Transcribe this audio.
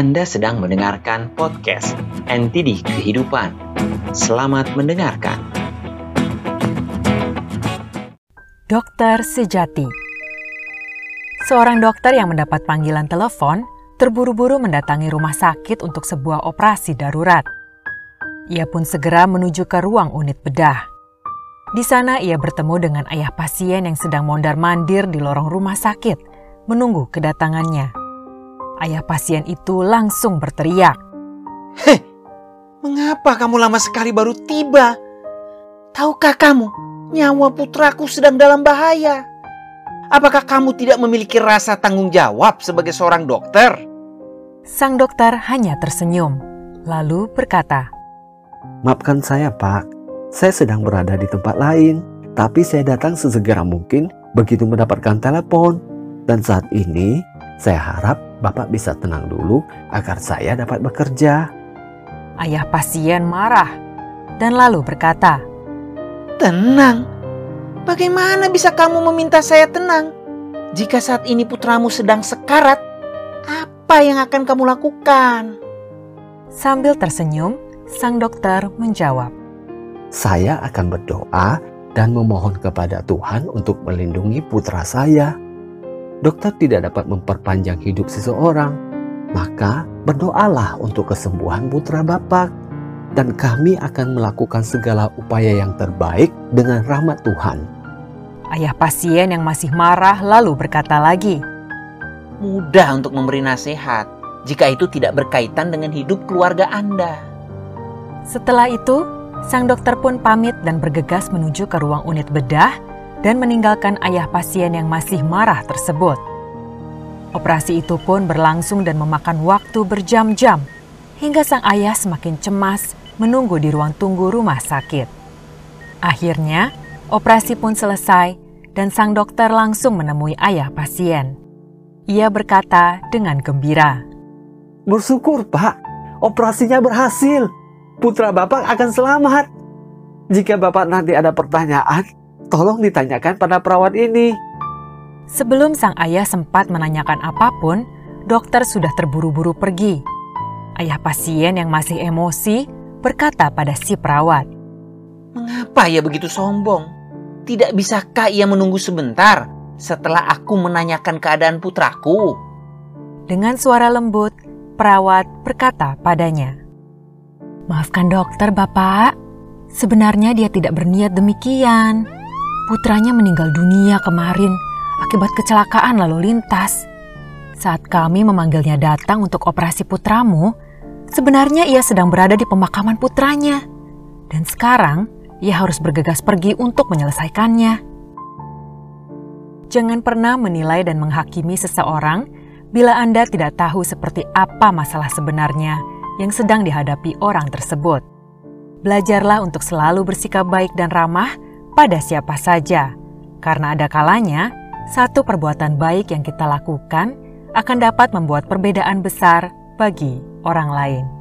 Anda sedang mendengarkan podcast NTD Kehidupan. Selamat mendengarkan. Dokter Sejati Seorang dokter yang mendapat panggilan telepon terburu-buru mendatangi rumah sakit untuk sebuah operasi darurat. Ia pun segera menuju ke ruang unit bedah. Di sana ia bertemu dengan ayah pasien yang sedang mondar-mandir di lorong rumah sakit, menunggu kedatangannya. Ayah pasien itu langsung berteriak. Heh, mengapa kamu lama sekali baru tiba? Tahukah kamu, nyawa putraku sedang dalam bahaya. Apakah kamu tidak memiliki rasa tanggung jawab sebagai seorang dokter? Sang dokter hanya tersenyum, lalu berkata, Maafkan saya, Pak. Saya sedang berada di tempat lain, tapi saya datang sesegera mungkin begitu mendapatkan telepon. Dan saat ini, saya harap Bapak bisa tenang dulu agar saya dapat bekerja. Ayah pasien marah dan lalu berkata, Tenang, Bagaimana bisa kamu meminta saya tenang? Jika saat ini putramu sedang sekarat, apa yang akan kamu lakukan? Sambil tersenyum, sang dokter menjawab, Saya akan berdoa dan memohon kepada Tuhan untuk melindungi putra saya. Dokter tidak dapat memperpanjang hidup seseorang, maka berdoalah untuk kesembuhan putra Bapak dan kami akan melakukan segala upaya yang terbaik dengan rahmat Tuhan. Ayah pasien yang masih marah lalu berkata lagi, Mudah untuk memberi nasihat jika itu tidak berkaitan dengan hidup keluarga Anda. Setelah itu, sang dokter pun pamit dan bergegas menuju ke ruang unit bedah dan meninggalkan ayah pasien yang masih marah tersebut. Operasi itu pun berlangsung dan memakan waktu berjam-jam hingga sang ayah semakin cemas menunggu di ruang tunggu rumah sakit. Akhirnya, operasi pun selesai dan sang dokter langsung menemui ayah pasien. Ia berkata dengan gembira, Bersyukur pak, operasinya berhasil. Putra bapak akan selamat. Jika bapak nanti ada pertanyaan, tolong ditanyakan pada perawat ini. Sebelum sang ayah sempat menanyakan apa pun, dokter sudah terburu-buru pergi. Ayah pasien yang masih emosi berkata pada si perawat, Mengapa ia begitu sombong? Tidak bisakah ia menunggu sebentar setelah aku menanyakan keadaan putraku? Dengan suara lembut, perawat berkata padanya, Maafkan dokter, Bapak. Sebenarnya dia tidak berniat demikian. Putranya meninggal dunia kemarin akibat kecelakaan lalu lintas. Saat kami memanggilnya datang untuk operasi putramu, sebenarnya ia sedang berada di pemakaman putranya. Dan sekarang ia harus bergegas pergi untuk menyelesaikannya. Jangan pernah menilai dan menghakimi seseorang bila Anda tidak tahu seperti apa masalah sebenarnya yang sedang dihadapi orang tersebut. Belajarlah untuk selalu bersikap baik dan ramah pada siapa saja, karena ada kalanya satu perbuatan baik yang kita lakukan akan dapat membuat perbedaan besar bagi orang lain.